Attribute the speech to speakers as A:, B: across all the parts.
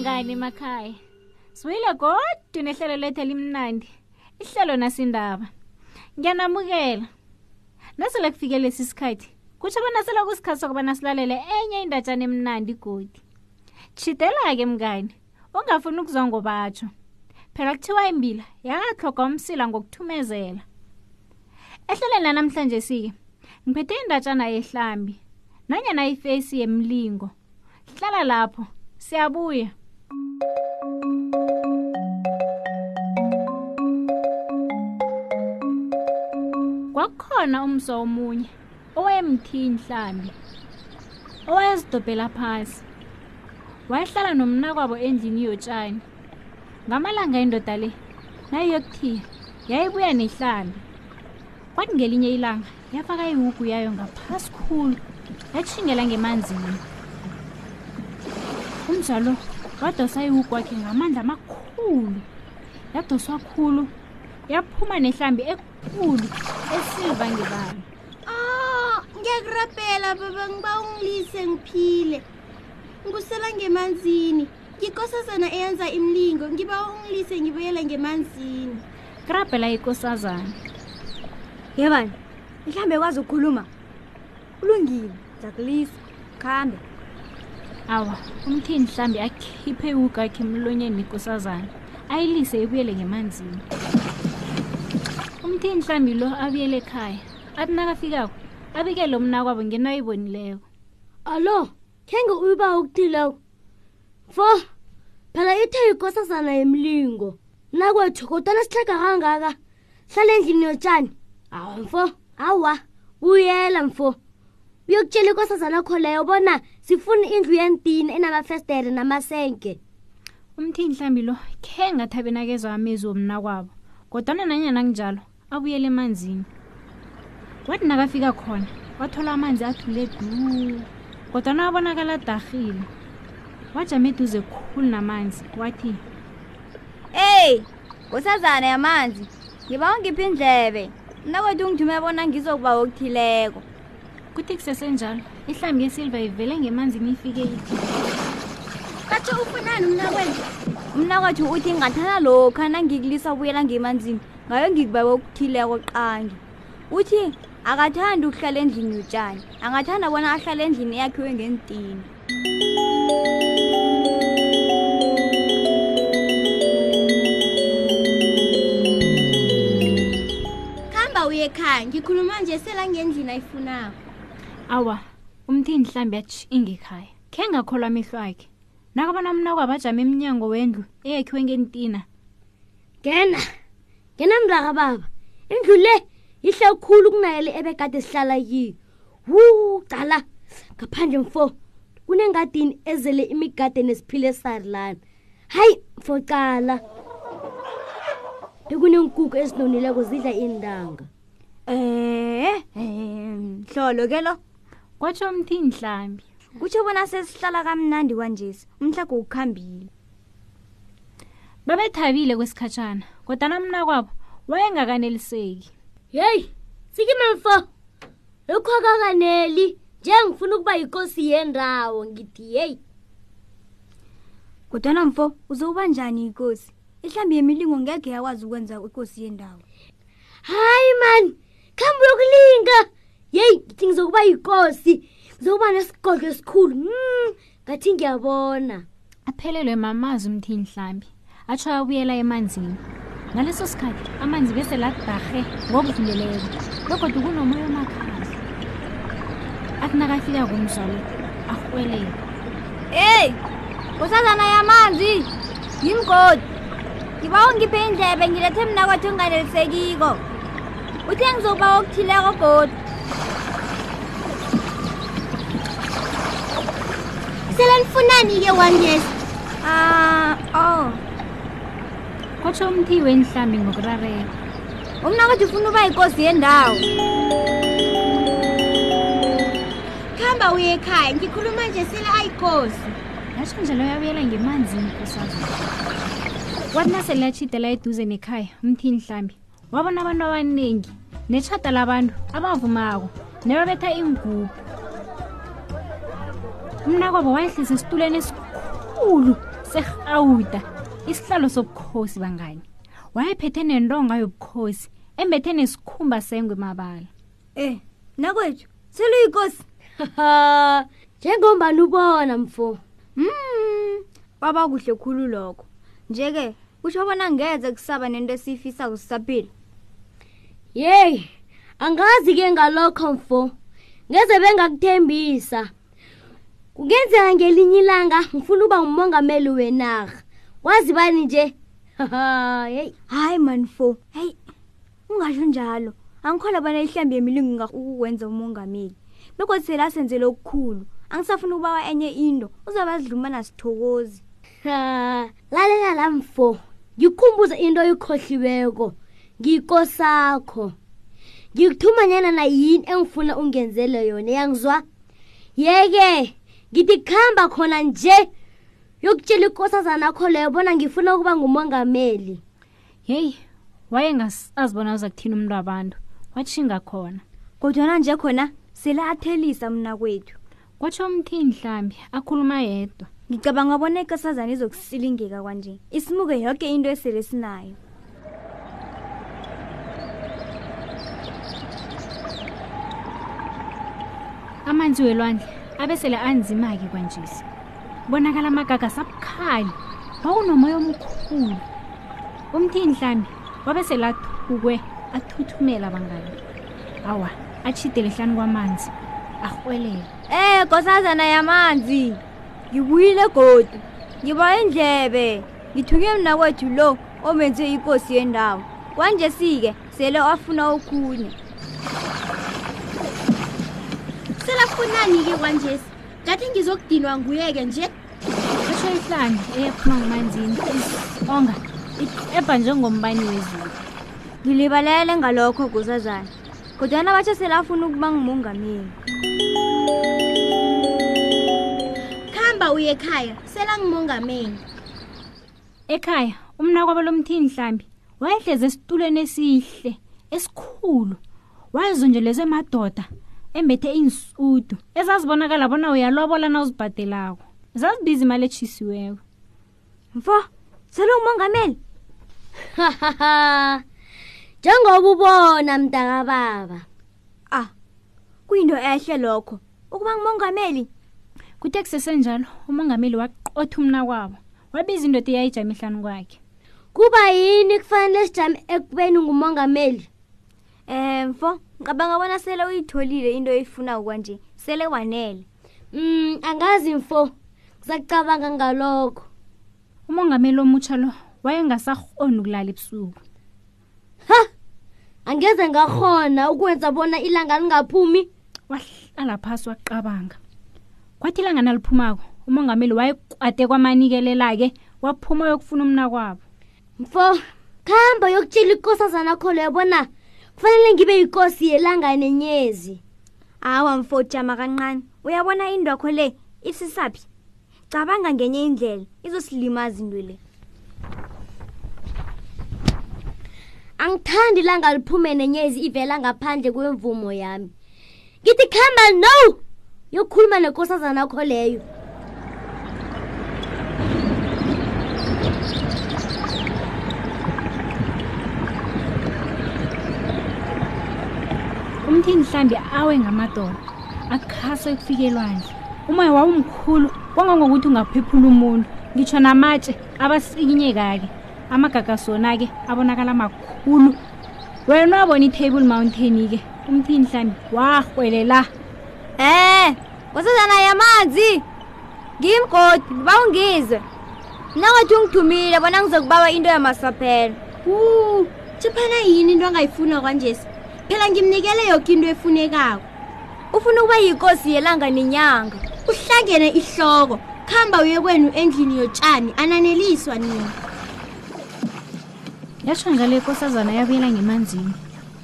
A: njani emakhaya siwile godu nehlelo lethu elimnandi ihlelo nasindaba ngiyanamukela nasele kufike lesi sikhathi kutsho bona sele kusikhathi sokuba nasilalele enye indatshana emnandi godi tshidela-ke mngani ungafuni ukuzwa ngobatsho phela kuthiwa imbila yakatlhoga umsila ngokuthumezela ehleleni lanamhlanje sike ngiphethe indatshana yehlambi nanyana ifesi yemlingo hlala lapho siyabuya kwakukhona umso omunye owayemthini mhlambi owayezidobhela phasi wayehlala nomnakwabo endlini yotshani ngamalanga indoda le nayiyokuthiya yayibuya nehlambi kwathi ngelinye ilanga yafaka iwugu yayo ngaphasi khulu yatshingela ngemanzini umzalo wadosa iwugu wakhe ngamandla amakhulu yadoswa khulu yaphuma nehlambi Ulu, esilva ngibani?
B: Oh, ngiyakurapela baba ngiba ungilise ngiphile. Ngusela ngemanzini. Ngikosazana eyenza imlingo, ngiba ungilise ngibuyela ngemanzini.
A: Kurapela ikosazana.
C: Yebani, mhlambe kwazi ukukhuluma. kulungile ngizakulisa khambe
A: awa umthini mhlambe akhiphe iwuga akhe emlonyeni ikosazana ayilise ibuyele ngemanzini umthini mhlambi lo abuyele ekhaya athi nakafikako abikele umnakwabo ngento ayibonileko
D: alo khenge uyuba ukuthileko fo phela ithe yikosazana yemlingo nakwethu kodwana sihlaga kangaka hlala endlini yotshani awa mfo awa buyela mfo uyokutshela ikosazana akho leyo bona sifuna indlu yentini enamafestere namasenke
A: umthi mhlambi lo khe ngathi abenakezwa amezwi womna kwabo kodwana nanyana kunjalo abuyele emanzini wathi nakafika khona wathola amanzi athule du kodwana wabonakala adarhile wajama eduze khulu namanzi wathi
C: eyi usazana yamanzi ngiba ungiphi indlebe mnakwethu ungithume bona ngizokuba wokuthileko
A: kuthi kusesenjalo ihlambi yesilva ivele ngemanzini ifike ithi
B: katsho ufunani umnakwethu
C: umnakwethu uthi ngathana lokha nangikulisa ubuyela ngemanzini ngayo ngikuba wokuthileko qangi uthi akathandi ukuhlala endlini yotshani angathanda bona ahlale endlini eyakhiwe ngentini
B: khamba uye khaya ngikhuluma nje selangendlini ayifunako
A: awa umthini mhlawumbi atshi ingekhaya khe ngakholwa amehlo akhe nakabona mnako abajama emnyango wendlu eyakhiwe ngentina
D: ngena ngena mntaka baba indlu le yihle khulu kunayele ebekade sihlala kiyo wu cala ngaphandle mfo kunengadini ezele imigade nesiphile esarilana hayi mfo cala bekuneenkuku ezinonileko zidla iintanga
C: Eh, em, hlolo ke lo.
A: Kwatsho mthi mhlambi.
C: Kutsho bona sesihlala kamnandi kwanjesi. Umhlago ukhambile.
A: Babethabile kwesikhatshana, kodwa namna kwabo wayengakaneliseki.
D: Hey, sikima mfo. lokho akakaneli njengifuna ukuba yikosi yendawo ngithi yeyi
C: kodwana mfo uzokuba njani ikosi ihlambi yemilingo ngekhe yakwazi ukwenza ikosi yendawo
D: hayi mani khambi uyokulinga yeyi ngithi ngizokuba yikosi ngizokuba nesigodlo esikhulu mm. ngathi ngiyabona
A: aphelelwe mamazi umthi mhlambi atsho abuyela emanzini ngaleso sikhathi amanzi bese lakubarhe ngokudluleleko begodwa kunomoya omakhazi athi nakafika kumzalo arhwelele
C: eyi kusazana yamanzi yimgodi ngiba ungiphe indlebe ngilethe mna kwathi unganelisekiko uthe ngizokuba okuthileko godi
B: sele nifunani-ke wangesi um
C: ah, o oh.
A: kwatsho umthiwe enihlambi ngokurarela
C: umna kodwa ufuna uba yikosi yendawo
B: khamba uye ekhaya ngikhuluma nje sele ayikosi
A: yasho nje loyo abuyela ngemanzini kusaza wathi naselatshidela eduze nekhaya umthini mhlambi wabona abantu abaningi netshada labantu abavumako nebabetha iingubo umnakwabo wayehlisa esituleni esikhulu serhawuda isihlalo sobukhosi bangani wayephethe nentonga yobukhosi embethe nesikhumba sengwe mabala
C: Eh, nakwethu, seluyikosi.
D: Njengombani ubona mfo.
C: Mm, baba kuhle khulu lokho. Njeke usho bona ngeze kusaba nento esifisa kusaphila.
D: Yey, angazi ke ngalokho mfo. Ngeze bengakuthembisa. Kungenzeka ngelinye ilanga ngifuna uba umongameli wenarha. Wazi bani nje?
C: Hayi, hayi manfo. Hey, ungasho njalo angikhola bona ihlambi yemilingo ingakukwenza umongameli bekodwa sele asenzele okukhulu angisafuni ukubawa enye into uzobe azidlumana sithokozi
D: lalela la mfo ngikhumbuza into oyikhohliweko ngikosakho ngikuthumanyana na yini engifuna ungenzele yona yangizwa yeke ngithi kuhamba khona nje yokutshela ikosazana kho leyo bona ngifuna ukuba ngumongameli
A: heyi wayengasazibona uzakuthina umuntu wabantu watshinga khona
C: kodwana nje khona sele athelisa mna kwethu
A: kwatsho umthini mhlambi akhuluma yedwa
C: ngicabanga bona ikasazana izokusilingeka kwanje isimuke yoke into esele sinayo
A: amanzi welwandle abesele anzima-ke kwanjesi bonakala amagaga sabukhali wawunomoya omkhulu umthini hlambi wabe selathukwe athuthumela bangani awa atshidele hlani kwamanzi arhwelela
C: Eh nkosazana yamanzi ngibuyile godu ngiba indlebe ngithunywe mnakwethu lo omenze ikosi yendawo kwanje sike sele wafuna okhunye
B: selafunani-ke kwanjesi ngathi ngizokudinwa nguye-ke nje
A: esho ihlanga eyaphuma ngemanzini onga ebha njengombani wezulu
C: ngilibalele ngalokho guzazana kodwana batho selafuna ukuba ngimongameli
B: khamba uye ekhaya selangimongameli
A: ekhaya umnakwabo lomthini mhlambi wayehlezi esitulweni esihle esikhulu wayezonjelezwe madoda embethe iinsudu ezazibonakala bona uyalobola na uzibhadelako zazibiza imali etshisiweko
C: mfo sele umongameli
D: njengoba ubona mntakababa
C: ah kuyinto ehle lokho ukuba ngumongameli
A: kuthe kusesenjalo umongameli waqotha umna kwabo wabiza indoda eyayijame ehlani kwakhe
D: kuba yini kufanele sijame ekubeni ngumongameli
C: um mfo ngicabanga bona sele uyitholile into oyifuna kwanje sele wanele
D: um angazi mfo ngizacabanga ngalokho
A: umongameli omutsha lo wayengasarhoni ukulala ebusuku
D: ha angeze ngakhona ukwenza bona ilanga lingaphumi
A: wahlala phasi waqabanga kwathi ilanga naliphumako umongameli wayekwade kwamanikelelake waphuma yokufuna umna kwabo
D: mfo khamba yokutshela ikosazana kholoyo bona kufanele ngibe yikosi yelanga nenyezi
C: awa mfo jama kancane uyabona indwakho le isisaphi cabanga ngenye indlela izosilimaza into le
D: angithandi ilanga liphume nenyezi ivela ngaphandle kwemvumo yami ngithi khamba no yokhuluma nekosazana kho leyo
A: umthini mhlambi awe ngamadoda akhase ukufika elwandle umoya wawumkhulu kwangangokuthi ungaphephula umuntu ngitsho namatshe abasikinyeka-ke amagagasona-ke abonakala makhulu wena wabona i-table mountain-ke umthini hlami warhwelela
C: um ngosazana yamanzi ngimgodi ba ungizwe mnangathi ungithumile bona ngizokubawa into yamasaphela
B: u tshiphana yini into angayifuna kwanjesi phela ngimnikele yoke into efunekako
C: ufuna ukuba yikosi yelanga nenyanga
B: uhlangene ihloko khamba uye kwenu endlini yotshani ananeliswa nina
A: yasho njalo ikosazana yabuyela ngemanzini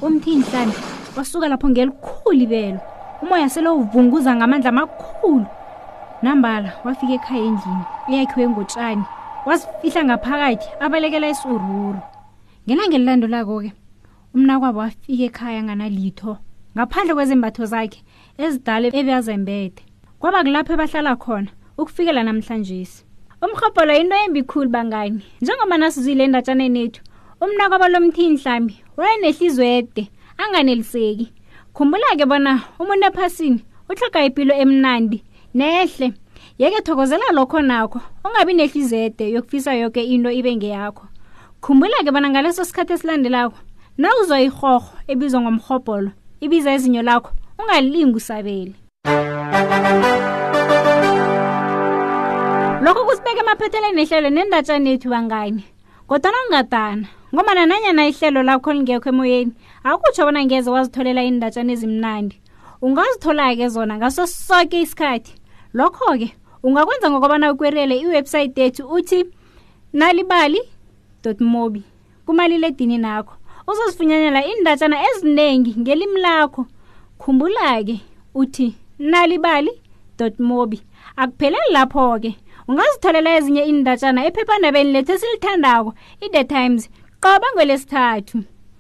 A: umthi nhlani wasuka lapho ngelikhulu ibelo umoya sele uvunguza ngamandla amakhulu nambala wafika ekhaya endlini eyakhiwe ngotshani wasifihla ngaphakathi abalekela isururu ngelanga elilandulako-ke umnakwabo afike ekhaya nganalitho ngaphandle kwezembatho zakhe ezidala ebeyazembethe kwaba kulapho ebahlala khona ukufikela namhlanje umhobholo yinto embi khulu bangani njengoba nasizwile endatshaneni ethu umnakwabo lomthini mhlambi wayenehlizwe ede anganeliseki khumbula-ke bona umuntu ephasini utlhoga ipilo emnandi nehle yeke thokozela lokho nakho ungabi nehlizede yokufisa yoke into ibe ngeyakho khumbula-ke bona ngaleso sikhathi esilandelako na uzwa irhorho ebizwa ngomrhobholo ibiza izinyo lakho ungalingi usabeli lokho kusibeka emaphetheleni ehlelo nendatshana yethu bangani kodwana ungadana ngomana nanyana ihlelo lakho lingekho emoyeni akutsho bona ngeze wazitholela iindatshana ezimnandi ungazithola-ke zona ngaso soke isikhathi lokho-ke ungakwenza ngokobana ukwerele iwebhsayithi yethu uthi nalibali mobi kumaliledini nakho uzozifunyanela iindatshana eziningi ngelimi lakho khumbula-ke uthi nalibali mobi akupheleli lapho-ke ungazitholela ezinye iindatshana ephephandabeni lethu esilithandako i-the times qoba ngwelesithathu